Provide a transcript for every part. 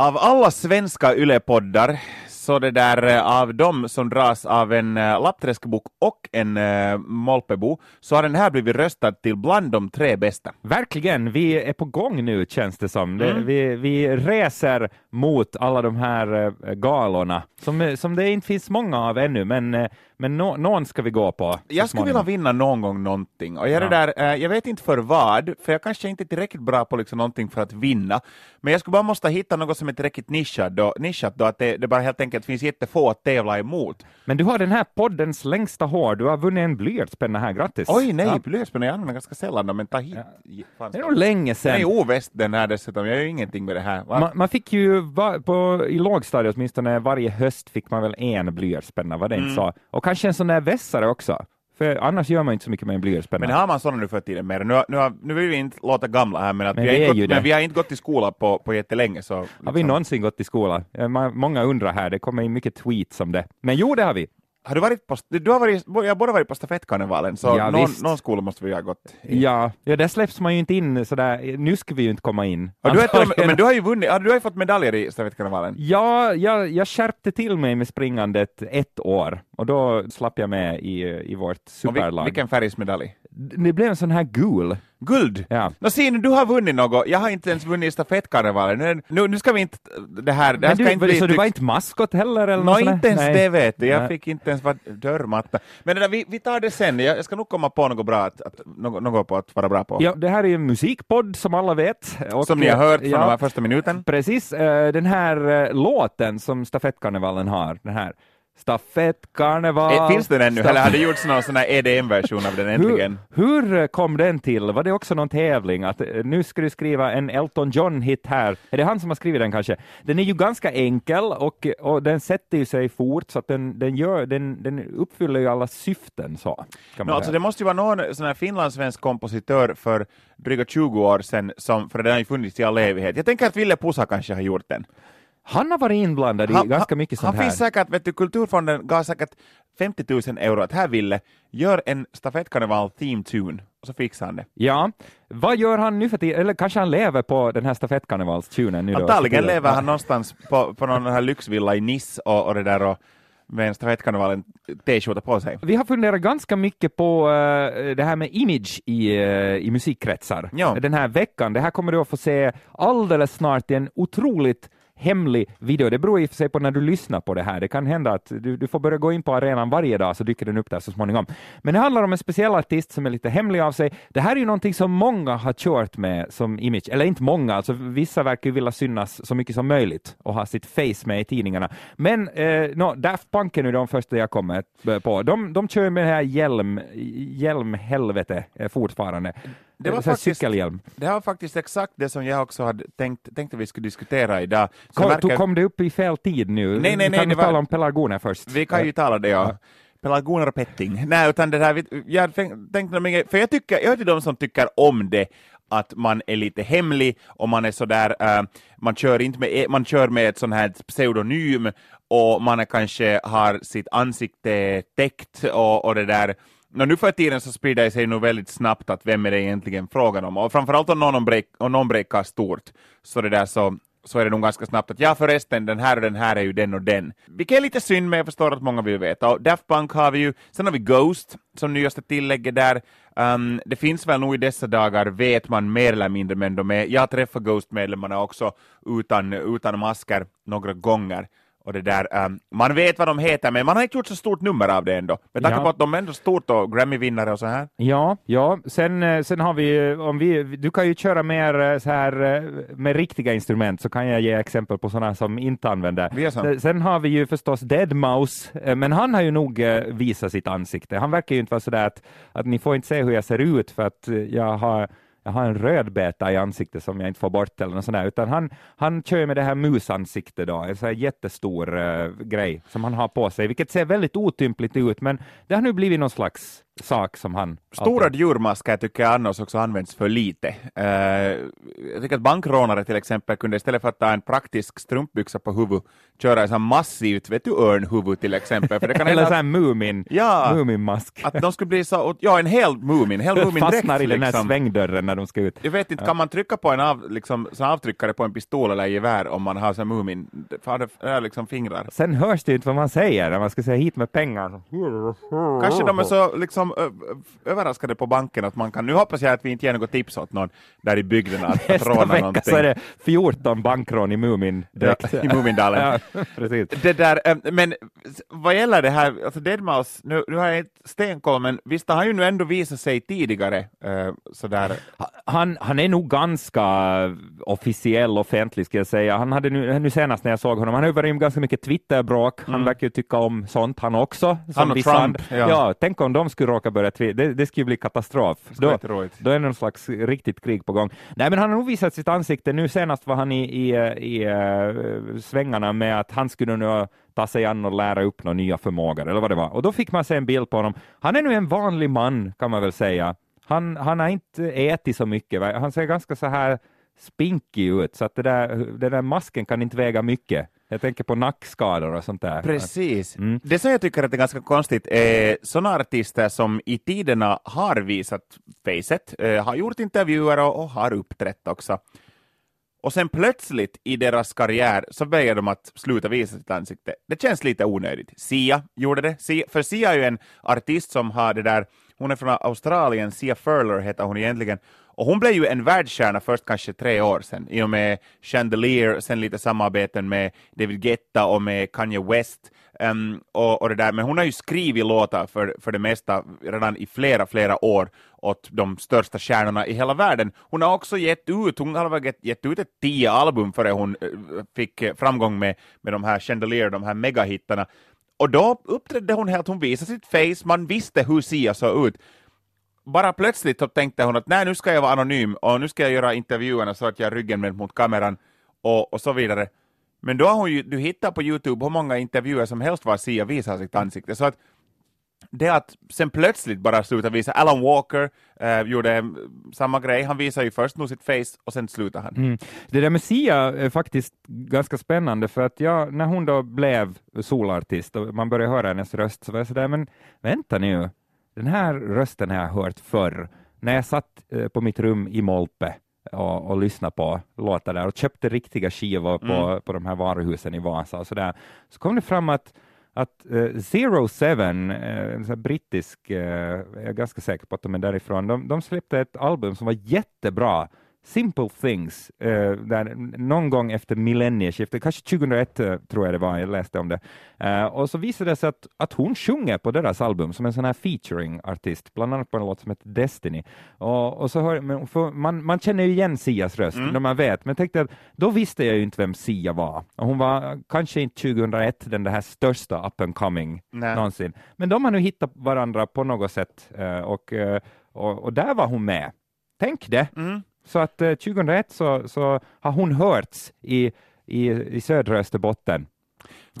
Av alla svenska ylepoddar så det där eh, av dem som dras av en uh, lappträskbok och en uh, Molpebo så har den här blivit röstad till bland de tre bästa. Verkligen, vi är på gång nu känns det som. Mm. vi, vi reser mot alla de här galorna som, som det inte finns många av ännu, men, men nå- någon ska vi gå på. Jag skulle vilja vinna någon gång någonting, och jag, är Ja. där, eh, jag vet inte för vad, för jag kanske inte är tillräckligt bra på liksom någonting för att vinna, men jag skulle bara måste hitta något som är tillräckligt nischat då, nischat då att det, det bara helt enkelt finns jättefå att tävla emot. Men du har den här poddens längsta hår, du har vunnit en blyertspenna här, grattis! Oj nej, Ja. blyertspenna jag använder ganska sällan men ta hit. Fan, Det är nog länge sedan. är oväst den här dessutom, jag gör ingenting med det här. Man, man fick ju va, på, i lågstadiet åtminstone varje höst fick man väl en blyertspenna, var det Mm. inte så? Och kanske en sån där vässare också, för annars gör man inte så mycket med en blyertspenna. Men har man sådana nu för tiden mer? Nu, nu, har, nu vill vi inte låta gamla här, men, att Men vi, har gått, men vi har inte gått i skola på, på jättelänge. Så, Har vi liksom- någonsin gått i skola? Ma- Många undrar här, det kommer in mycket tweets om det. Men jo, det har vi. Har du varit på, du har varit, jag har båda varit på stafettkarnevalen, så Ja, någon, någon skola måste vi ha gått i. Ja, ja, där släpps man ju inte in sådär, nu ska vi ju inte komma in. Och du, är, men du har ju vunnit, du har ju fått medaljer i stafettkarnevalen. Ja, jag, jag skärpte till mig med springandet ett år och då slapp jag med i, i vårt Och superlag. vil, vilken färgsmedalj? Det blev en sån här gul. Guld! Ja. Nå se nu, du har vunnit något, jag har inte ens vunnit stafettkarnevalen. Nu, nu, nu ska vi inte, det här, det här ska du, inte bli... så du var inte maskot heller? Eller sådär? inte ens Nej. det vet du, jag Nej. fick inte ens vara dörrmatta. Men det där, vi, vi tar det sen, jag, jag ska nog komma på något bra, att, att, något, något på att vara bra på. Ja, det här är ju en musikpodd som alla vet. Och, Som ni har hört från ja, den här första minuten. Precis, eh, den här eh, låten som stafettkarnevalen har, den här Stafettkarneval. Eh, Finns den ännu, staff- eller har det gjorts någon sån här EDM-version av den äntligen? Hur, hur kom den till? Var det också någon tävling? Att eh, nu ska du skriva en Elton John-hit här. Är det han som har skrivit den kanske? Den är ju ganska enkel och, och den sätter ju sig fort så att den, den, gör, den, den uppfyller ju alla syften. Så, kan No, alltså det måste ju vara någon sån här finlandssvensk kompositör för dryga 20 år sedan, som, för den har ju funnits i all evighet. Jag tänker att Ville Pusa kanske har gjort den. Han har varit inblandad i Han- ganska han- mycket Han sånt här. finns säkert, vet du, Kulturfonden gav säkert 50 000 euro att här Ville, gör en stafettkarneval theme tune, och så fixar han det. Ja, vad gör han nu för tiden? Eller kanske han lever på den här stafettkarnevalstunen nu då? Antagligen lever han någonstans på, på någon här lyxvilla i Nice och, och det där och med en stafettkarnevalen t-skjorta på sig. Vi har funderat ganska mycket på eh, det här med image i, eh, i musikkretsar Ja. den här veckan. Det här kommer du att få se alldeles snart i en otroligt hemlig video. Det beror i och för sig på när du lyssnar på det här. Det kan hända att du, du får börja gå in på arenan varje dag så dyker den upp där så småningom. Men det handlar om en speciell artist som är lite hemlig av sig. Det här är ju någonting som många har kört med som image, eller inte många, alltså vissa verkar ju vilja synas så mycket som möjligt och ha sitt face med i tidningarna. Men eh, no, Daft Punk är nu de första jag kommer på. De, de kör med det här hjälm, hjälmhelvete eh, fortfarande. Det var faktiskt- cykelhjälm. Det var faktiskt exakt det som jag också hade tänkt, tänkte vi skulle diskutera idag. Så Kom, märker- kom det upp i fel tid nu? Nej, nej, Vi nej, kan det var- tala om pelargoner först. Vi kan ju tala det, ja. Pelargoner och petting. Nej, utan det här, vi- jag tänk- tänkte för jag tycker, jag hör till de som tycker om det, att man är lite hemlig och man är sådär, uh, man kör inte med, man kör med ett sånt här pseudonym och man kanske har sitt ansikte täckt och, och det där. No, nu för tiden så sprider det sig nog väldigt snabbt att vem är det egentligen frågan om, och framförallt om någon, break, om någon breakar stort, så det där så så är det nog ganska snabbt att ja förresten, den här och den här är ju den och den. Vilket är lite synd, men jag förstår att många vill veta. Och Daft Punk har vi ju, sen har vi Ghost som nyaste tillägget där. Um, det finns väl nog i dessa dagar, vet man mer eller mindre, men de är, jag träffar Ghost-medlemmarna också utan, utan masker några gånger. Och det där, um, man vet vad de heter, men man har inte gjort så stort nummer av det ändå. Med tanke Ja. på att de är ändå stort och Grammy-vinnare och så här. Ja, ja. Sen, eh, sen har vi, om vi, du kan ju köra mer eh, så här eh, med riktiga instrument, så kan jag ge exempel på sådana som inte använder. Eh, Sen har vi ju förstås Deadmau5, eh, men han har ju nog eh, visat sitt ansikte. Han verkar ju inte vara sådär att, att ni får inte se hur jag ser ut för att eh, jag har jag har en rödbeta i ansiktet som jag inte får bort eller något sånt där, utan han, han kör med det här musansiktet då, en sån här jättestor uh, grej som han har på sig, vilket ser väldigt otympligt ut, men det har nu blivit någon slags sak som han... Stora alltid- djurmasker tycker jag annars också används för lite. Eh, jag tycker att bankrånare till exempel kunde istället för att ta en praktisk strumpbyxa på huvudet köra en sån massivt, vet du, örnhuvud till exempel. För det kan Eller hända så att, här Mumin, Ja. Muminmask. att de skulle bli så, ja en hel Mumin, hel Mumin-dräkt Fastnar i den här liksom. svängdörren när de ska ut. Jag vet inte, kan man trycka på en av, liksom, sån avtryckare på en pistol eller gevär om man har sån Mumin, för det är liksom fingrar. Sen hörs det ju inte vad man säger när man ska säga hit med pengar. Kanske de är så liksom, överraskade på banken att man kan, nu hoppas jag att vi inte ger något tips åt någon där i bygden att, att råna vecka någonting. så är det 14 bankrån i Mumin-dräkt. Ja, i Mumindalen. ja, precis. Det där, men vad gäller det här, alltså Deadmaus, nu, nu har jag inte stenkoll, men visst har han ju nu ändå visat sig tidigare sådär. Han, han är nog ganska officiell offentlig ska jag säga. Han hade nu, nu senast när jag såg honom, han har ju varit ganska mycket Twitterbråk. Han verkar ju tycka om sånt han också. som Han och Trump, ja. ja. tänk om de skulle råka börja twittra, det, det skulle bli katastrof. Då, då är någon slags riktigt krig på gång. Nej, men han har nog visat sitt ansikte. Nu senast var han i, i, eh, i uh, svängarna med att han skulle nu ta sig an och lära upp några nya förmågor, eller vad det var. Och då fick man se en bild på honom. Han är nu en vanlig man, kan man väl säga. Han, han har inte ätit så mycket. va? Han ser ganska så här spinkig ut, så att det där, den där masken kan inte väga mycket. Jag tänker på nackskador och sånt där. Precis. Mm. Det som jag tycker att är ganska konstigt är sådana artister som i tiderna har visat facet, eh, har gjort intervjuer och, och har uppträtt också. Och sen plötsligt i deras karriär så väljer de att sluta visa sitt ansikte. Det känns lite onödigt. Sia gjorde det. Sia, för Sia är ju en artist som har det där, hon är från Australien, Sia Furler heter hon egentligen, och hon blev ju en världsstjärna först kanske tre år sedan, i och med Chandelier, sen lite samarbeten med David Guetta och med Kanye West. Um, och, och det där. Men hon har ju skrivit låtar för, för det mesta redan i flera, flera år åt de största stjärnorna i hela världen. Hon har också gett ut, hon har väl gett, gett ut ett tio album före hon eh, fick framgång med, med de här Chandelier, de här megahittarna. Och då uppträdde hon helt, hon visade sitt face, man visste hur Sia såg ut. Bara plötsligt så tänkte hon att nej, nu ska jag vara anonym och nu ska jag göra intervjuerna så att jag har ryggen vänd mot kameran och, och så vidare. Men då har hon ju, du hittar på Youtube hur många intervjuer som helst var Sia visar sitt ansikte. Så att det att sen plötsligt bara sluta visa, Alan Walker eh, gjorde samma grej, han visar ju först nog sitt face och sen slutar han. Mm. Det där med Sia är faktiskt ganska spännande för att jag, när hon då blev solartist och man började höra hennes röst så var jag sådär, men vänta nu, den här rösten har jag hört förr. När jag satt eh, på mitt rum i Molpe och, och lyssnade på låtar där och köpte riktiga skivor på, Mm. på de här varuhusen i Vasa och sådär, så kom det fram att att uh, Zero Seven, eh, en sån brittisk, eh, jag är ganska säker på att de är därifrån, de, de släppte ett album som var jättebra, Simple Things, eh, där någon gång efter millennieskiftet, kanske 2001 eh, tror jag det var, jag läste om det. Eh, och så visade det sig att, att hon sjunger på deras album som en sån här featuring-artist, bland annat på en låt som heter Destiny. Och, och så hör, man, man känner ju igen Sias röst Mm. när man vet, men tänkte att då visste jag ju inte vem Sia var. Och hon var kanske inte 2001 den där största up and coming Nej. någonsin. Men de har nu hittat varandra på något sätt eh, och, eh, och, och där var hon med. Tänk det! Mm. Så att eh, 2001 så, så har hon hörts i, i, i södra Österbotten.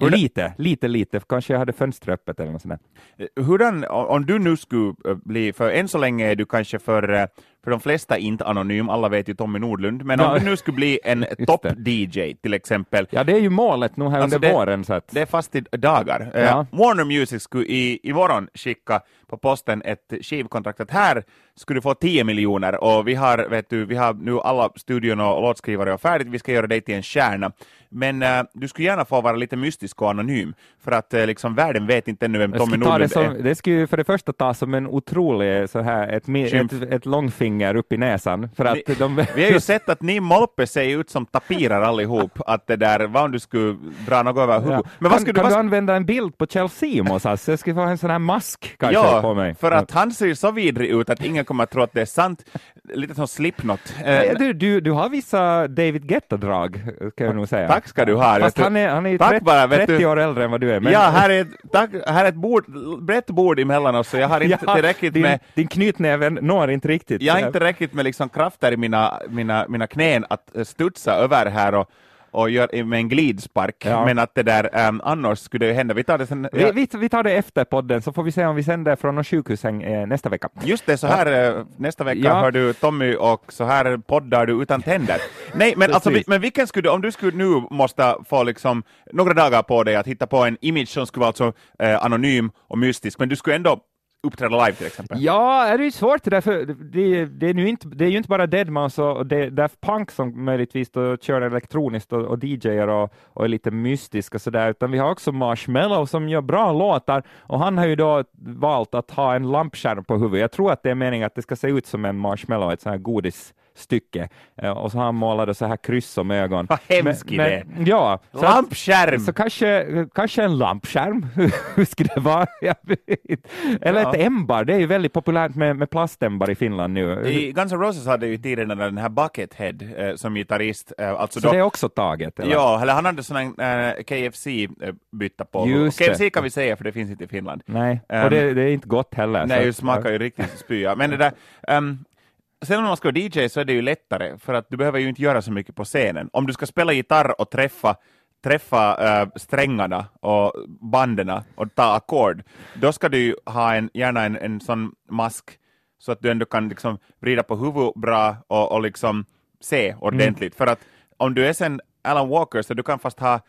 Hur Lite, lite, lite. Kanske jag hade fönstret öppet eller något sånt där. Eh, Hurdan, om du nu skulle eh, bli, för än så länge är du kanske för, eh, för de flesta inte anonym, alla vet ju Tommy Nordlund, men Ja. om du nu skulle bli en topp-DJ till exempel, Ja, det är ju målet nu här Alltså under det- våren. Så att, det är fast i dagar. Ja. Warner Music skulle i, i morgon skicka på posten ett skivkontrakt att här skulle du få 10 miljoner och vi har, vet du, vi har nu alla studion och låtskrivare och färdigt, vi ska göra dig till en stjärna. Men eh, du skulle gärna få vara lite mystisk och anonym, för att eh, liksom världen vet inte ännu vem Tommy ta det, Nordlund som, är. det skulle ju för det första tas som en otrolig, så här, ett, ett, ett långfinger upp i näsan. För att Vi- de, Vi har ju sett att ni Molpe ser ut som tapirer allihop, att det där, vad om du skulle dra något över huvudet. Ja. Men vad kan skulle kan vad du använda en bild på Chelsea Simons? Alltså? Jag skulle få en sån här mask kanske Ja, på mig. för att han ser så vidrig ut att ingen kommer att tro att det är sant. Lite som Slipknot. Eh, Du, du, du har vissa David Guetta-drag, kan jag nog säga. Tack ska du ha. Fast han är, han är Tack 30, bara, vet 30 du. år äldre än vad du är. men- Ja, här är, tack, här är ett bord, brett bord emellan oss, så jag har inte Ja, tillräckligt din, med din knytnäve når inte riktigt. jag har inte tillräckligt med liksom krafter i mina, mina, mina knän att eh, studsa över här och och gör med en glidspark, Ja. men att det där um, annars skulle det hända. Vi tar det sen. Vi, vi, vi tar det efter podden så får vi se om vi sänder från någon sjukhussäng eh, nästa vecka. Just det, så här eh, nästa vecka Ja. hör du Tommy och så här poddar du utan tänder. Nej, men alltså, men vilken skulle om du skulle nu måste få liksom några dagar på dig att hitta på en image som skulle vara alltså eh, anonym och mystisk, men du skulle ändå uppträda live till exempel? Ja, det är ju svårt det där, för det, det, är, nu inte, det är ju inte bara Deadmau5 och, Daft Punk som möjligtvis då kör elektroniskt och, och DJar och, och är lite mystisk och sådär, utan vi har också Marshmello som gör bra låtar och han har ju då valt att ha en lampskärm på huvudet. Jag tror att det är meningen att det ska se ut som en marshmallow, ett sånt här godis Eh, och så han målat så här kryss om ögon. Vad hemsk Men- idé. men- Ja, så att- Lampskärm! så kanske, kanske en lampskärm, hur skulle det vara? Eller Ja. ett ämbar, det är ju väldigt populärt med, med plastämbar i Finland nu. I Guns N' Roses hade ju tidigare den här Buckethead eh, som gitarrist, eh, alltså så då, det är också taget? Eller? Ja, eller han hade sån här eh, KFC-bytta på. Just KFC det. kan vi säga, för det finns inte i Finland. Nej, Ehm, och det, det är inte gott heller. Nej, det smakar ju riktigt spya. Men det där, ehm, sen om man ska vara DJ så är det ju lättare, för att du behöver ju inte göra så mycket på scenen. Om du ska spela gitarr och träffa träffa eh, strängarna och banden och ta ackord, då ska du ha en, gärna en, en sån mask så att du ändå kan liksom vrida på huvudet bra och, och liksom se ordentligt. För att om du är sen Alan Walker så du kan fast ha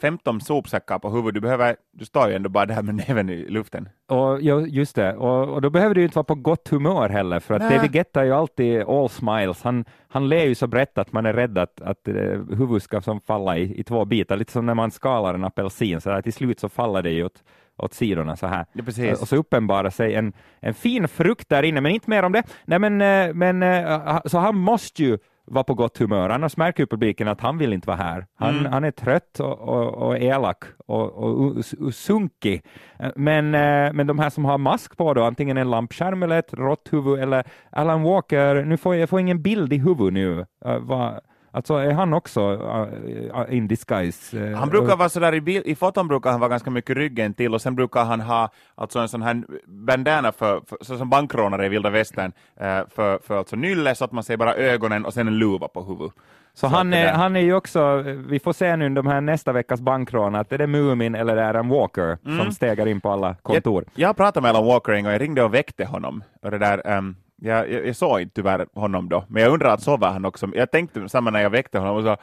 15 sopsäckar på huvudet, du behöver, du står ju ändå bara där med näven i luften. Och, ja, just det, och, och då behöver du ju inte vara på gott humör heller, för att. David Guetta är ju alltid all smiles. Han, han ler ju så brett att man är rädd att, att eh, huvudet ska som falla i, i två bitar, lite som när man skalar en apelsin, så där, till slut så faller det ju åt, åt sidorna så här. Ja, precis. Och så uppenbarar sig en, en fin frukt där inne, men inte mer om det. Nej, men, eh, men, eh, så han måste ju vara på gott humör, annars märker ju publiken att han vill inte vara här. Han, Mm. han är trött och, och, och elak och, och, och, sunkig. Eh, Men, eh, men de här som har mask på då, antingen en lampskärm eller ett rått huvud eller Alan Walker, nu får jag, jag får ingen bild i huvudet nu. Uh, alltså är han också uh, in disguise? Eh, Han brukar vara sådär i, bil, i foton brukar han vara ganska mycket ryggen till och sen brukar han ha alltså en sån här bandana för, för så som bankrånare i vilda västern eh, för, för alltså nylle så att man ser bara ögonen och sen en luva på huvudet. Så han att det är, han är ju också, vi får se nu de här nästa veckas bankrån, att är det Mumin eller är det en Walker Mm. som stegar in på alla kontor. Jag, jag pratade med Alan Walker en gång, jag ringde och väckte honom. Och det där, ehm, jag, jag, jag såg inte tyvärr honom då, men jag undrar att sover han också. Jag tänkte samma när jag väckte honom och så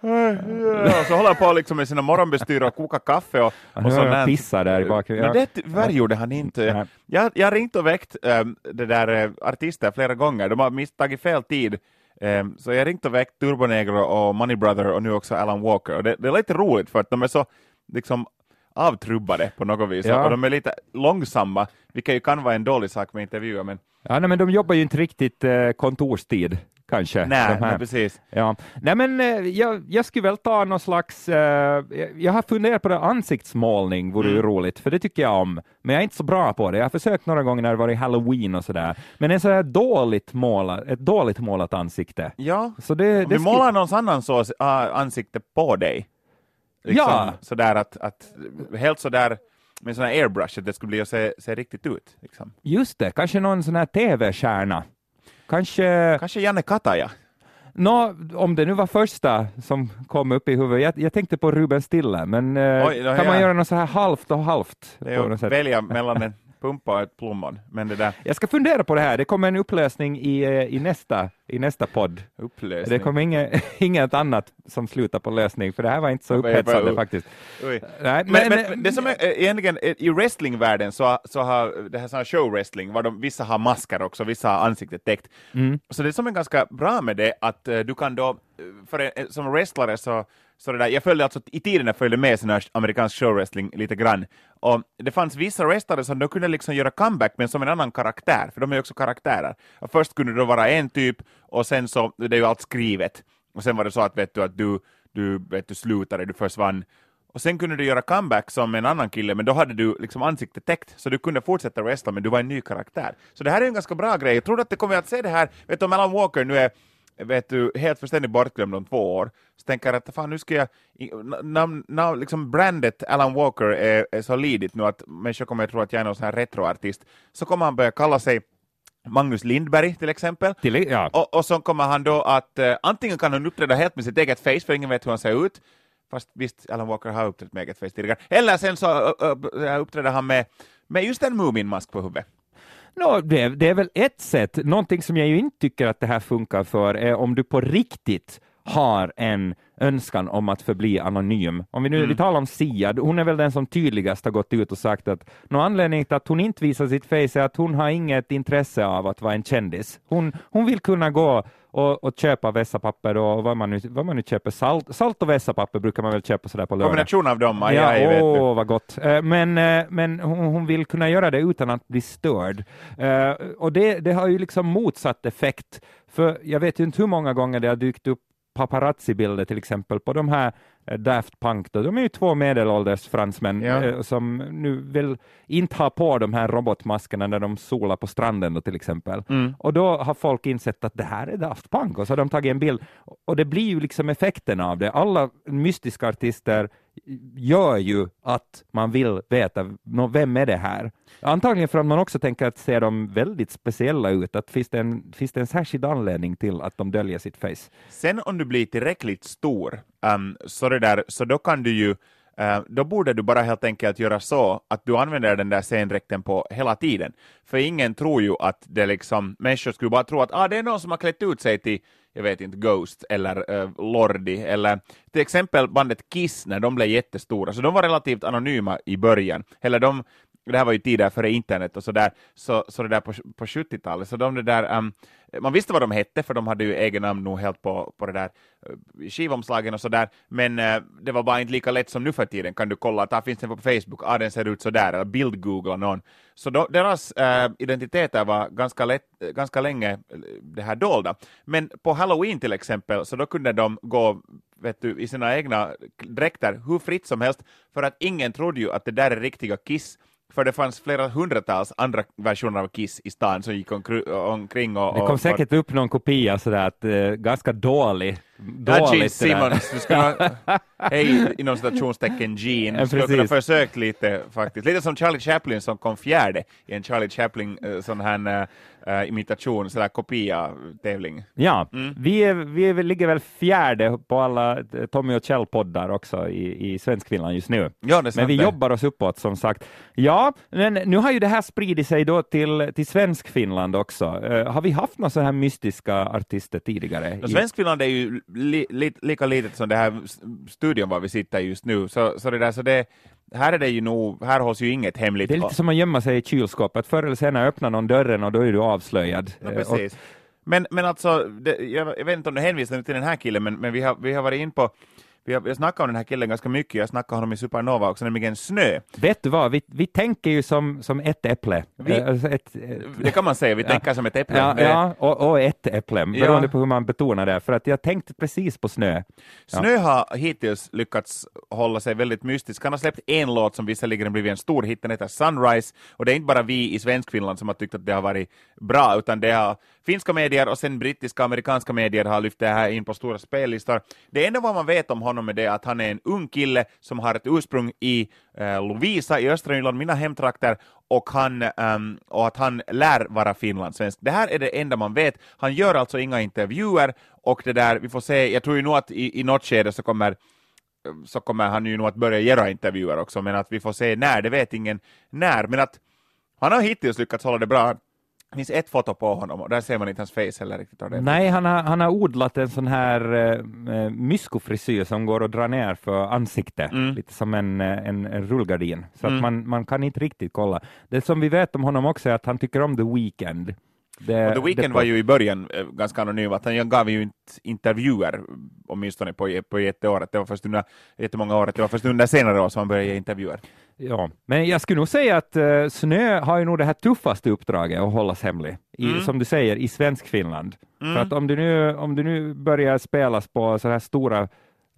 Ja, så håller han på liksom med sina morgonbestyr och kokar kaffe och, och sånt pissar där i bakgrunden. Men det tyvärr gjorde han inte. Jag, jag har ringt och väckt ähm, det där äh, artister flera gånger. De har misstagit fel tid. Ähm, så jag har ringt och väckt Turbonegro och Money Brother och nu också Alan Walker. Och det, det är lite roligt för att de är så liksom avtrubbade på något vis. Ja. Och de är lite långsamma, vilket ju kan vara en dålig sak med intervjuer. Men Ja, nej, men de jobbar ju inte riktigt eh, kontorstid, kanske. nej, men precis. Ja. Nej, men eh, jag, jag skulle väl ta någon slags, eh, jag- har funderat på det, ansiktsmålning vore Mm. ju roligt, för det tycker jag om, men jag är inte så bra på det. Jag har försökt några gånger när det varit halloween och sådär, men en sådär dåligt målat, ett dåligt målat ansikte. Ja, Så det, om det du målar någons annans äh, ansikte på dig. Liksom, Ja. Sådär att, att helt sådär med sån här airbrush, att det skulle bli att se, se riktigt ut. Liksom. Just det, kanske någon sån här tv-stjärna. Kanske, Kanske Janne Kataja. nå, om det nu var första som kom upp i huvudet, jag, jag tänkte på Ruben Stille, men eh, Oj, kan man göra något så här halvt och halvt? På något sätt? välja mellan en pumpa ett plommon. Men det där Jag ska fundera på det här, det kommer en upplösning i, eh, i, nästa, i nästa podd. upplösning. Det kommer inget, inget annat som slutar på lösning, för det här var inte så upphetsande faktiskt. Oj. Nej, Men, men, det som är eh, egentligen, eh, i wrestlingvärlden så, så har det här här showwrestling, var de, vissa har masker också, vissa har ansiktet täckt. Mm. Så det som är ganska bra med det, att du kan då, för en, som wrestlare så, så det där, jag följde alltså, i tiden jag följde med sån här amerikansk showwrestling lite grann, och det fanns vissa wrestlare som då kunde liksom göra comeback men som en annan karaktär, för de är ju också karaktärer. Och först kunde det då vara en typ, och sen så, det är ju allt skrivet, och sen var det så att vet du, att du, du, vet du slutade, du försvann, och sen kunde du göra comeback som en annan kille, men då hade du liksom ansiktet täckt, så du kunde fortsätta wrestla, men du var en ny karaktär. Så det här är en ganska bra grej. Jag tror att det kommer att se det här, vet du om Alan Walker nu är vet du, helt fullständigt bortglömd om två år, så tänker jag att fan nu ska jag, namn, namn, liksom brandet Alan Walker är, är så lidigt nu att människor kommer att tro att jag är någon sån här retroartist, så kommer han börja kalla sig Magnus Lindberg till exempel. Till, ja. Och, och så kommer han då att uh, antingen kan han uppträda helt med sitt eget face, för ingen vet hur han ser ut, fast visst, Alan Walker har uppträtt med eget face tidigare, eller sen så uh, uh, uppträder han med, med just en Muminmask på huvudet. No, det, det är väl ett sätt. Någonting som jag ju inte tycker att det här funkar för är om du på riktigt har en önskan om att förbli anonym. Om vi nu mm. vi talar om Sia, hon är väl den som tydligast har gått ut och sagt att någon anledning till att hon inte visar sitt face är att hon har inget intresse av att vara en kändis. Hon, hon vill kunna gå och, och köpa vässapapper och vad man nu, vad man nu köper, salt, salt och vässapapper brukar man väl köpa sådär på lördag. Kombination av dem, ja, ja åh, vad gott. Eh, men, eh, men hon, hon, vill kunna göra det utan att bli störd. Eh, och det, det har ju liksom motsatt effekt. För jag vet ju inte hur många gånger det har dykt upp paparazzi-bilder till exempel på de här eh, Daft Punk. Då. De är ju två medelålders fransmän ja. eh, som nu vill inte ha på de här robotmaskerna när de solar på stranden då, till exempel. Mm. Och då har folk insett att det här är Daft Punk och så har de tagit en bild. Och det blir ju liksom effekten av det. Alla mystiska artister gör ju att man vill veta vem är det här? Antagligen för att man också tänker att ser de väldigt speciella ut, att finns det, en, finns det en särskild anledning till att de döljer sitt face? Sen om du blir tillräckligt stor, um, så, det där, så då kan du ju Uh, då borde du bara helt enkelt göra så att du använder den där scendräkten på hela tiden. För ingen tror ju att det liksom, människor skulle bara tro att ah, det är någon som har klätt ut sig till jag vet inte, Ghost eller uh, Lordi, eller till exempel bandet Kiss när de blev jättestora, så de var relativt anonyma i början, eller de det här var ju tidigare före internet och sådär, så, så det där på, på 70-talet, så de där, um, man visste vad de hette, för de hade ju egen namn nog helt på, på det där uh, skivomslagen och sådär, men uh, det var bara inte lika lätt som nu för tiden, kan du kolla att här finns den på Facebook, ah, den ser ut sådär, eller bildgoogla någon. Så de, deras uh, identiteter var ganska, lätt, ganska länge det här dolda. Men på Halloween till exempel, så då kunde de gå vet du, i sina egna dräkter hur fritt som helst, för att ingen trodde ju att det där är riktiga Kiss, för det fanns flera hundratals andra versioner av Kiss i stan som gick omkring och... Det kom och, säkert upp någon kopia sådär att uh, ganska dålig. Ja, Gene Simmons, du skulle ha, hej inom citationstecken Gene, du skulle kunna försökt lite faktiskt. Lite som Charlie Chaplin som kom fjärde i en Charlie Chaplin uh, sån här uh, imitation, sådär kopia-tävling. Ja, mm. vi, är, vi ligger väl fjärde på alla eh, Tommy och Kjell-poddar också i, i Svenskfinland just nu. Ja, men vi det. jobbar oss uppåt som sagt. Ja, men nu har ju det här spridit sig då till, till Svenskfinland också. Uh, har vi haft några sådana här mystiska artister tidigare? No, Svenskfinland är ju li, li, lika litet som det här studion var vi sitter just nu, så, så det där så det här är det ju nog, här hålls ju inget hemligt. Det är lite som att gömma sig i kylskåpet. Förr eller senare öppnar någon dörren och då är du avslöjad. Ja, precis. Och... Men, men alltså, det, jag, jag, vet inte om du hänvisar till den här killen, men, men vi, har, vi har varit in på har, jag snackat om den här killen ganska mycket, jag snackade om honom i Supernova också, nämligen Snö. Vet du vad, vi, vi tänker ju som, som ett äpple. Vi, eh, alltså ett, det kan man säga, vi ja. tänker som ett äpple. Ja, ja och, och, ett äpple, beroende ja. på hur man betonar det, för att jag tänkte precis på Snö. Snö har hittills lyckats hålla sig väldigt mystisk. Han har släppt en låt som visserligen blivit en stor hit, den heter Sunrise, och det är inte bara vi i Svenskfinland som har tyckt att det har varit bra, utan det har finska medier och sen brittiska och amerikanska medier har lyft det här in på stora spellistor. Det enda vad man vet om honom är det att han är en ung kille som har ett ursprung i eh, Lovisa i östra Nyland, mina hemtrakter, och, han, um, och att han lär vara finlandssvensk. Det här är det enda man vet. Han gör alltså inga intervjuer och det där, vi får se, jag tror ju nog att i, i något skede så kommer eh, så kommer han ju nog att börja göra intervjuer också, men att vi får se när, det vet ingen när, men att han har hittills lyckats hålla det bra. Det finns ett foto på honom och där ser man inte hans face heller riktigt. Nej, han har, han har odlat en sån här eh, myskofrisyr som går att dra ner för ansiktet, mm. lite som en, eh, en, en rullgardin, så mm. att man, man kan inte riktigt kolla. Det som vi vet om honom också är att han tycker om The Weeknd. Det, The Weeknd var ju i början äh, ganska anonym, att han gav ju inte intervjuer åtminstone på, på jätteåret, det var först under jättemånga år, det var först under senare år som han började ge intervjuer. Ja, men jag skulle nog säga att uh, Snö har ju nog det här tuffaste uppdraget att hållas hemlig, i, mm. som du säger, i svensk Finland. Mm. För att om du nu, om du nu börjar spelas på så här stora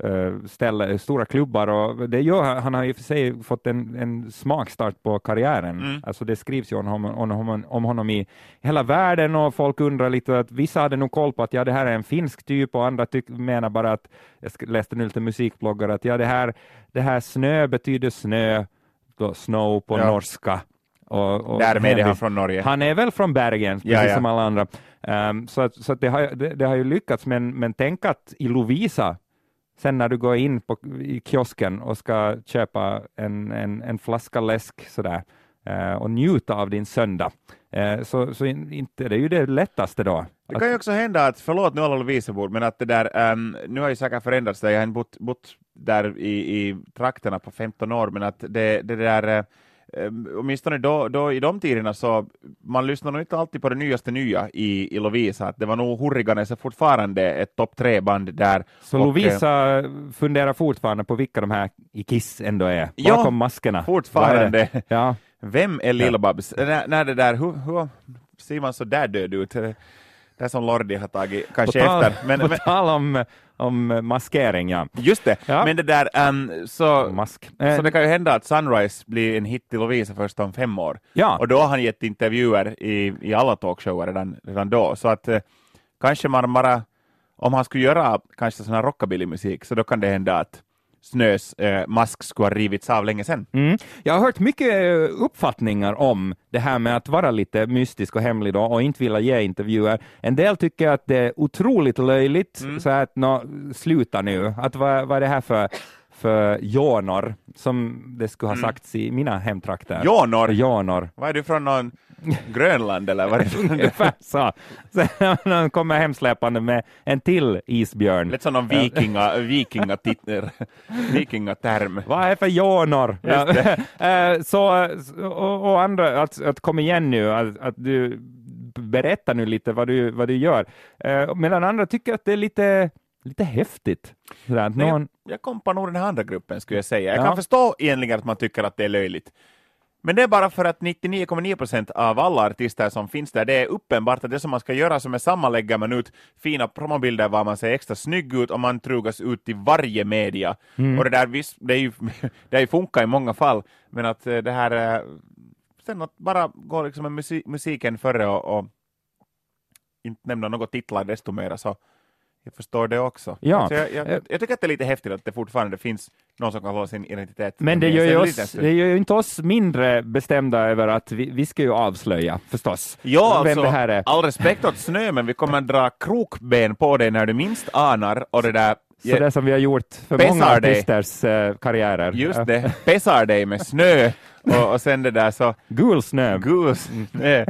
uh, ställe, stora klubbar och det gör han har ju för sig fått en, en smakstart på karriären. Mm. Alltså det skrivs ju om honom, om, honom, om honom i hela världen och folk undrar lite att vissa hade nog koll på att ja, det här är en finsk typ och andra tyck, menar bara att, jag läste nu lite musikbloggar, att ja, det här, det här snö betyder snö då snow på ja. norska. Och, och Därmed är han från Norge. Han är väl från Bergen, precis Ja, ja. som alla andra. Ehm, så att, så att det, har, det, det har ju lyckats, men, men tänk att i Lovisa, sen när du går in på, i kiosken och ska köpa en, en, en flaska läsk sådär, eh, och njuta av din söndag, eh, så, så in, inte det är ju det lättaste då. Det kan ju också hända att, förlåt nu alla Lovisabor, men att det där, ehm, nu har ju säkert förändrats det, jag har bott, bott där i, i trakterna på 15 år, men att det, det där, eh, um, åtminstone då, då i de tiderna så, man lyssnar nog inte alltid på det nyaste nya i, i Lovisa, det var nog Hurriganes fortfarande ett topp tre-band där. Så Och, Lovisa funderar fortfarande på vilka de här i Kiss ändå är, Ja, bakom maskerna. Fortfarande. Ja. Vem är Lill-Babs? När, när det där, hur, hur ser man så där död ut? Det är som Lordi har tagit kanske På tal, efter. Men, på men, tal om, om maskering, ja. just det, Ja. men det där, ehm, så, Mask. så Eh, det kan ju hända att Sunrise blir en hit i Lovisa först om fem år. ja. Och då har han gett intervjuer i, i alla talkshower redan, redan då. Så att eh, kanske man bara, om han skulle göra kanske sån här rockabilly-musik, så då kan det hända att Snös eh, mask skulle ha rivits av länge sedan. Mm. Jag har hört mycket eh, uppfattningar om det här med att vara lite mystisk och hemlig då, och inte vilja ge intervjuer. En del tycker att det är otroligt löjligt, Mm. så att nå, sluta nu, att vad, vad är det här för, för jonor, som det skulle ha Mm. sagts i mina hemtrakter. Jonor, Jonor. vad är du från någon Grönland eller vad det Ungefär så. Sen kommer hemsläpande med en till isbjörn. Lite som någon vikinga, vikingatit- vikingaterm. Vad är för jonor? Ja. Eh, så, och, och andra, att, att kom igen nu, att, att du berättar nu lite vad du, vad du gör. Eh, medan andra tycker att det är lite, lite häftigt. Sådär, någon, Jag kompar nog den här andra gruppen skulle jag säga. Jag Ja. kan förstå egentligen att man tycker att det är löjligt. Men det är bara för att 99,9 procent av alla artister som finns där, det är uppenbart att det som man ska göra som är sammanlägger man ut fina promobilder var man ser extra snygg ut och man trugas ut i varje media. Mm. Och det där, visst, det är ju, det har ju funkat i många fall, men att eh, det här, eh, sen att bara gå liksom med musik, musiken före och, och inte nämna något titlar desto mera så jag förstår det också. Ja. Alltså jag, jag, Eh. jag tycker att det är lite häftigt att det fortfarande finns någon som kan hålla sin identitet. men det gör, ju oss, det gör ju inte oss mindre bestämda över att vi, vi ska ju avslöja, förstås, Ja, vem alltså, det här är. all respekt åt snö, men vi kommer dra krokben på dig när du minst anar och det där Så det som vi har gjort för Pesar många dig. artisters eh, karriärer. just det, pessar dig med snö och, och sen det där så Gul snö. gus. snö.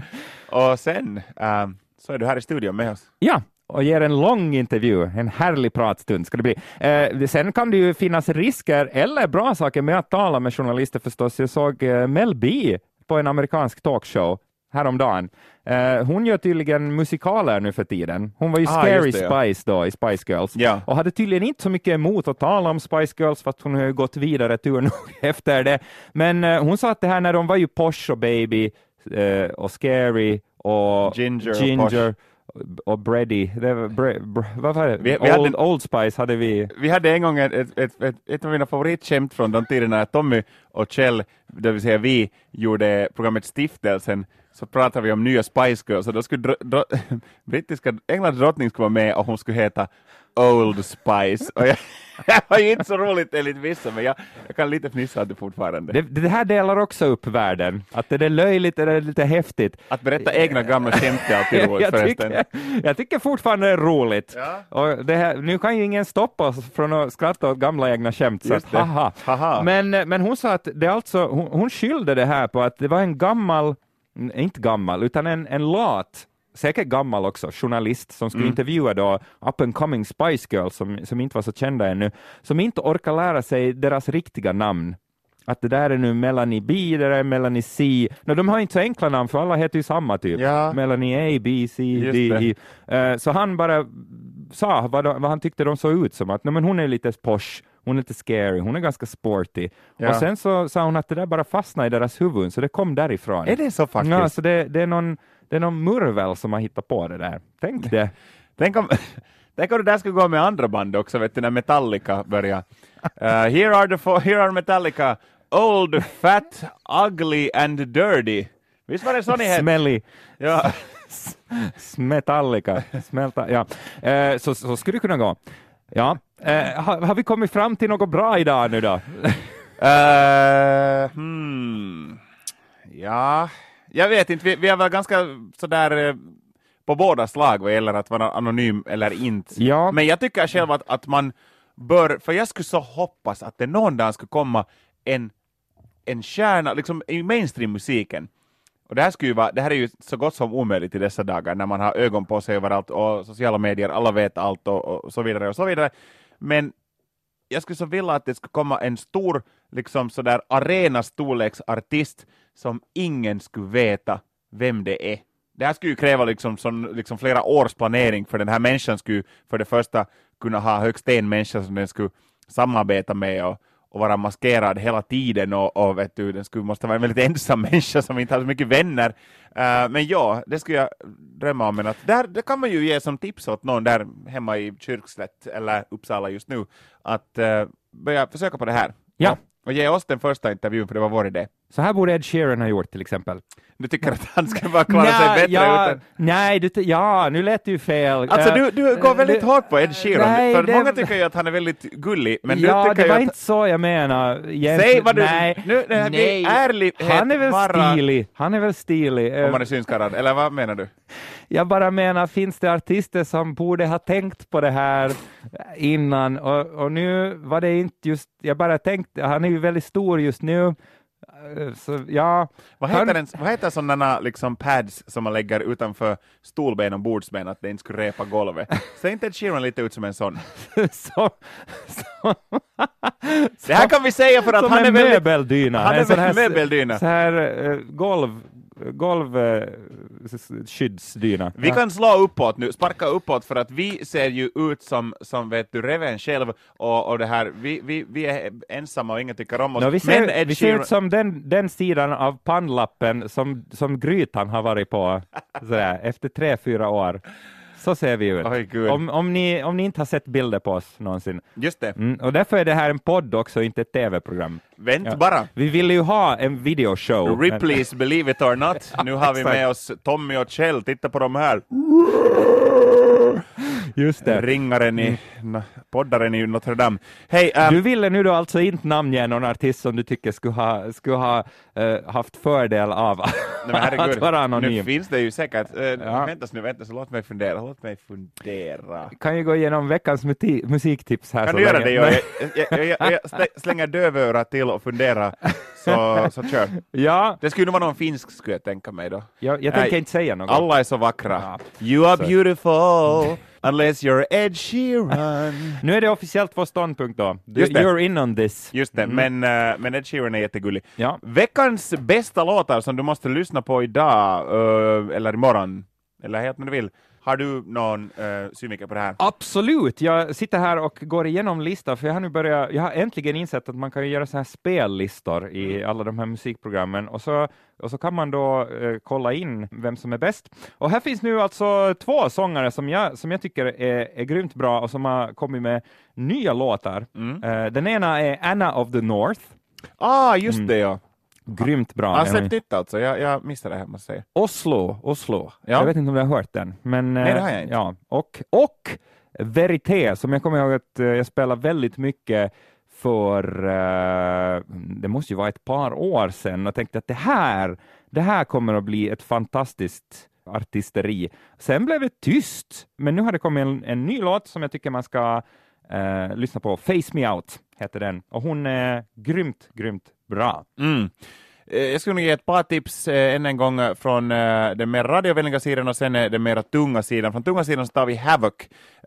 Och sen ehm, så är du här i studion med oss. Ja, och ger en lång intervju, en härlig pratstund ska det bli. Eh, sen kan det ju finnas risker eller bra saker med att tala med journalister förstås. Jag såg eh, Mel B på en amerikansk talkshow häromdagen. Eh, hon gör tydligen musikaler nu för tiden. Hon var ju Ah, Scary just det, ja. Spice då i Spice Girls Ja. och hade tydligen inte så mycket emot att tala om Spice Girls fast hon har ju gått vidare tur nog efter det. Men eh, hon sa att det här när de var ju Posh och Baby eh, och Scary och Ginger Ginger och Bready. Det var bre, bre, vad var det? Vi- vi Old, hade- Old Spice hade vi. Vi hade en gång ett, ett, ett, ett, ett av mina favoritskämt från de tiderna Tommy och Kjell, det vill säga vi, gjorde programmet Stiftelsen, så pratade vi om nya Spice Girls och då skulle dro, dro, brittiska Englands drottning skulle vara med och hon skulle heta Old Spice. Och jag, det var ju inte så roligt enligt vissa, men jag, jag kan lite fnissa åt det fortfarande. Det, det här delar också upp världen. Att det är löjligt eller lite häftigt. Att berätta egna gamla skämt är alltid roligt jag, förresten. tycker, jag tycker fortfarande det är roligt. Ja. Och det här, nu kan ju ingen stoppa oss från att skratta åt gamla egna skämt. Så att, haha. Haha. Men, men hon sa att det är alltså, hon, hon skyllde det här på att det var en gammal, inte gammal, utan en, en lat, säkert gammal också, journalist som skulle Mm. intervjua då up and coming Spice Girls som, som inte var så kända ännu, som inte orkar lära sig deras riktiga namn. Att det där är nu Melanie B, det där är Melanie C. No, de har inte så enkla namn för alla heter ju samma typ. Ja. Melanie A, B, C, Just D. E. Eh, så han bara sa vad, de, vad han tyckte de såg ut som, att "Nej, men hon är lite posh, hon är lite scary, hon är ganska sporty. Ja. Och sen så sa hon att det där bara fastnade i deras huvuden, så det kom därifrån. Är det så faktiskt? Ja, så det, det, är någon, det är någon murvel som har hittat på det där. Tänk det. Tänk om, tänk om det där skulle gå med andra band också, vet du, när Metallica börjar. Uh, here, are the four, here are Metallica, old, fat, ugly and dirty. Visst var det så ni hette? Smelly. Ja. Smetallika. Smälta, ja. Eh, så, så skulle det kunna gå. Ja. Eh, har, har vi kommit fram till något bra idag nu då? Hmm. Ja, jag vet inte, vi, vi är väl ganska sådär eh, på båda slag vad gäller att vara anonym eller inte. Ja. Men jag tycker själv att, att man bör, för jag skulle så hoppas att det någon dag skulle komma en, en stjärna, liksom i mainstream-musiken. Och det här, skulle ju vara, det här är ju så gott som omöjligt i dessa dagar när man har ögon på sig överallt och sociala medier, alla vet allt och, och så vidare och så vidare. Men jag skulle så vilja att det skulle komma en stor, liksom sådär arena-storleksartist som ingen skulle veta vem det är. Det här skulle ju kräva liksom, som, liksom flera års planering för den här människan skulle för det första kunna ha högst en människa som den skulle samarbeta med och, och vara maskerad hela tiden och, och vet du, den skulle måste vara en väldigt ensam människa som inte har så mycket vänner. Uh, men ja, det skulle jag drömma om. Men att där, det kan man ju ge som tips åt någon där hemma i Kyrkslätt eller Uppsala just nu att uh, börja försöka på det här. Ja. Och, och ge oss den första intervjun för det var vår idé. Så här borde Ed Sheeran ha gjort till exempel. Du tycker att han ska bara klara sig bättre ja, utan... Nej, du, ja, nu lät det ju fel. Alltså Eh, du, du går väldigt eh, hårt på Ed Sheeran, nej, för det- många tycker ju att han är väldigt gullig, men ja, du tycker det ju var att... inte så jag menar. Säg vad du... Nej, Nu, det här nej. ärlighet Han är väl bara... stilig. Han är väl stilig. Eh, Om man är synskadad, eller vad menar du? Jag bara menar, finns det artister som borde ha tänkt på det här innan? Och, och nu var det inte just, jag bara tänkte, han är ju väldigt stor just nu, så ja. Vad heter, en, vad heter sådana liksom pads som man lägger utanför stolben och bordsben, att det inte skulle repa golvet? Ser inte Ed Sheeran lite ut som en sån? så, så, Det här kan vi säga för att han är väldigt... möbeldyna. Han är en sån här, möbeldyna. Så här eh, golv, golv eh. Vi kan slå uppåt nu, sparka uppåt för att vi ser ju ut som, som vet du, Reven själv och, och det här, vi, vi, vi är ensamma och ingen tycker om oss. No, vi ser, men Ed vi ser ut som den, den sidan av pannlappen som, som Grytan har varit på sådär, efter tre, fyra år. Så ser vi ut. Oj. Om, om, ni, om ni inte har sett bilder på oss någonsin. just det, Mm, och därför är det här en podd också, inte ett tv-program. vänt Ja. bara. Vi ville ju ha en videoshow. Ripley's Believe It or Not. Nu har vi med oss Tommy och Kjell, titta på de här. Men, just det. Ringaren i, na, poddaren i Notre Dame. Hej, ehm, Du ville nu då alltså inte namnge någon artist som du tycker skulle ha, skulle ha eh, haft fördel av nej, men att vara nu anonym. finns det ju säkert. Uh, Ja. Vänta nu, vänta så låt mig fundera, låt mig fundera. Kan ju gå igenom veckans musiktips här Kan så du göra länge. det? Jag, jag, jag, jag, jag slä- slänger dövörat till och funderar, så, så kör. Ja, Det skulle nog vara någon finsk skulle jag tänka mig då. jag, jag tänker inte säga något. Alla är så vackra. Ja. You are Så. beautiful unless you're Ed Sheeran. Nu är det officiellt vår ståndpunkt då. You're in on this. Just det, Mm. men, uh, men Ed Sheeran är jättegullig. Ja. Veckans bästa låtar som du måste lyssna på idag, eh, eller imorgon, eller helt när du vill. Har du någon uh, synvinkel på det här? Absolut! Jag sitter här och går igenom listan, för jag har nu börjat, jag har äntligen insett att man kan göra så här spellistor i Mm. alla de här musikprogrammen, och så, och så kan man då eh, kolla in vem som är bäst. Och här finns nu alltså två sångare som jag, som jag tycker är, är grymt bra och som har kommit med nya låtar. Mm. Eh, den ena är Anna of the North, Ah, just Mm. det ja. Grymt bra. Han har Den släppt nytt alltså, jag, jag missade det här måste jag säga. Oslo, Oslo. Ja. Jag vet inte om du har hört den. Men, Nej, det eh, har jag inte. Ja. Och, och Verité, som jag kommer ihåg att eh, jag spelade väldigt mycket för, eh, det måste ju vara ett par år sedan, och tänkte att det här, det här kommer att bli ett fantastiskt artisteri. Sen blev det tyst, men nu har det kommit en, en ny låt som jag tycker man ska eh, lyssna på. Face Me Out heter den, och hon är grymt, grymt bra. Mm. Eh, jag skulle nog ge ett par tips eh, än en gång eh, från eh, den mer radiovänliga sidan och sen eh, den mer tunga sidan. Från tunga sidan så tar vi Havoc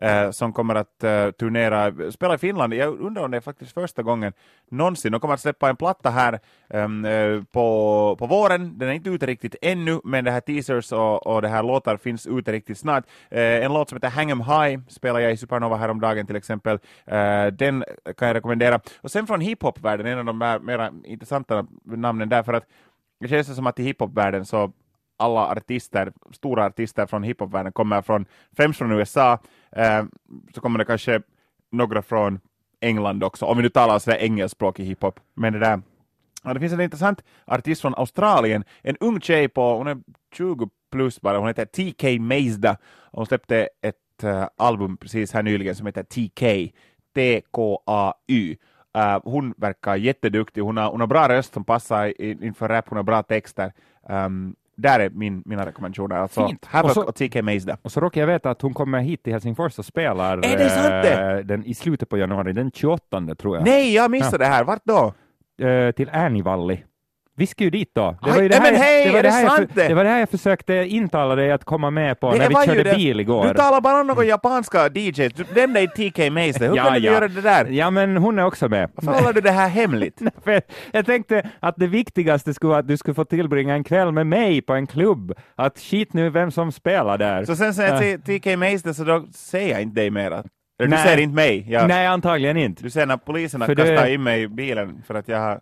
eh, som kommer att eh, turnera, spela i Finland. Jag undrar om det är faktiskt första gången någonsin. De kommer att släppa en platta här ehm, eh, på, på våren. Den är inte ute riktigt ännu, men det här teasers och, och det här låtar finns ute riktigt snart. En låt som heter Hang 'em High spelar jag i Supernova häromdagen till exempel. Den kan jag rekommendera. Och sen från hiphop-världen, en av de mer mera intressanta namnen där, för att det känns som att i hiphopvärlden så alla artister, stora artister från hiphopvärlden kommer från, främst från USA, eh, så kommer det kanske några från England också, om vi nu talar sådär engelskspråkig hiphop. Men det där, ja, det finns en intressant artist från Australien, en ung tjej på, hon är 20 plus bara, hon heter TK Mazda, och hon släppte ett äh, album precis här nyligen som heter TK, T-K-A-Y. Uh, hon verkar jätteduktig, hon har, hon har bra röst som passar i, inför rap, hon har bra texter. Um, där är min, mina rekommendationer. Alltså, Fint. Havoc Och och, så- TK Maze där. Och så råkar jag veta att hon kommer hit till Helsingfors och spelar Är det sant det? eh, den, i slutet på januari, den 28 tror jag, Nej, jag missade det här. Vart då? eh, till Ärnivalli. Vi ska ju dit då. Det var ju det här, men hej, det var är det det här jag, sant för- det? det var det här jag försökte intala dig att komma med på när vi körde bil igår. Du talar bara om några japanska DJs. Du nämnde TK Maze. Hur Ja, kan du ja. göra det där? Ja, men hon är också med. Varför håller du det här hemligt? Jag tänkte att det viktigaste skulle vara att du skulle få tillbringa en kväll med mig på en klubb. Att skit nu vem som spelar där. Så sen säger jag TK det, så då ser jag inte dig mera. Du ser inte mig. Jag, Nej, antagligen inte. Du ser när poliserna kastar in mig i bilen för att jag har...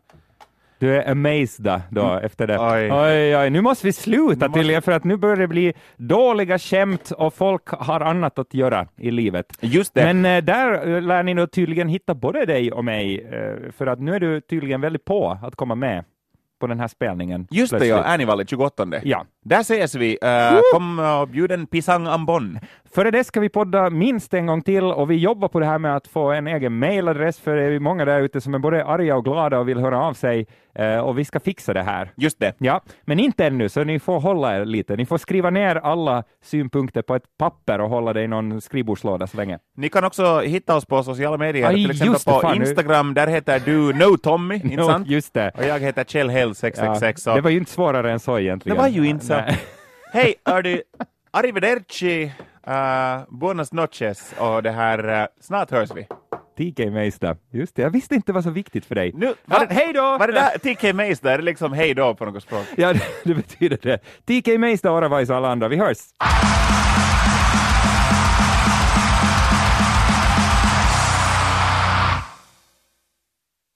Du är amazed då efter det. Oj. oj, oj. Nu måste vi sluta måste- tydligen för att nu börjar det bli dåliga skämt och folk har annat att göra i livet. Just det. Men eh, där eh, lär ni nog tydligen hitta både dig och mig, eh, för att nu är du tydligen väldigt på att komma med på den här spelningen. Just det, plötsligt. ja. Annivalle 28. Ja. Där ses vi. Uh, kom och bjud en pisang ambon. Före det ska vi podda minst en gång till och vi jobbar på det här med att få en egen mailadress för det är många där ute som är både arga och glada och vill höra av sig eh, och vi ska fixa det här. Just det. Ja, men inte ännu, så ni får hålla er lite. Ni får skriva ner alla synpunkter på ett papper och hålla det i någon skrivbordslåda så länge. Ni kan också hitta oss på sociala medier, Aj, till exempel det, på fan, nu- Instagram, där heter du No Tommy, inte Jo, sant? just det. Och jag heter Kjell Hell 666. Ja, det var ju inte svårare än så egentligen. Det var ju inte så. Nej. Hej, hördu, arrivederci, uh, buenas noches och det här, uh, snart hörs vi. TK Meista. Just det, jag visste inte det var så viktigt för dig. Nu, Ja, hej då! Var det där TK det liksom hej då på något språk? Ja, det, det betyder det. TK Meista, Oravais och alla andra. Vi hörs!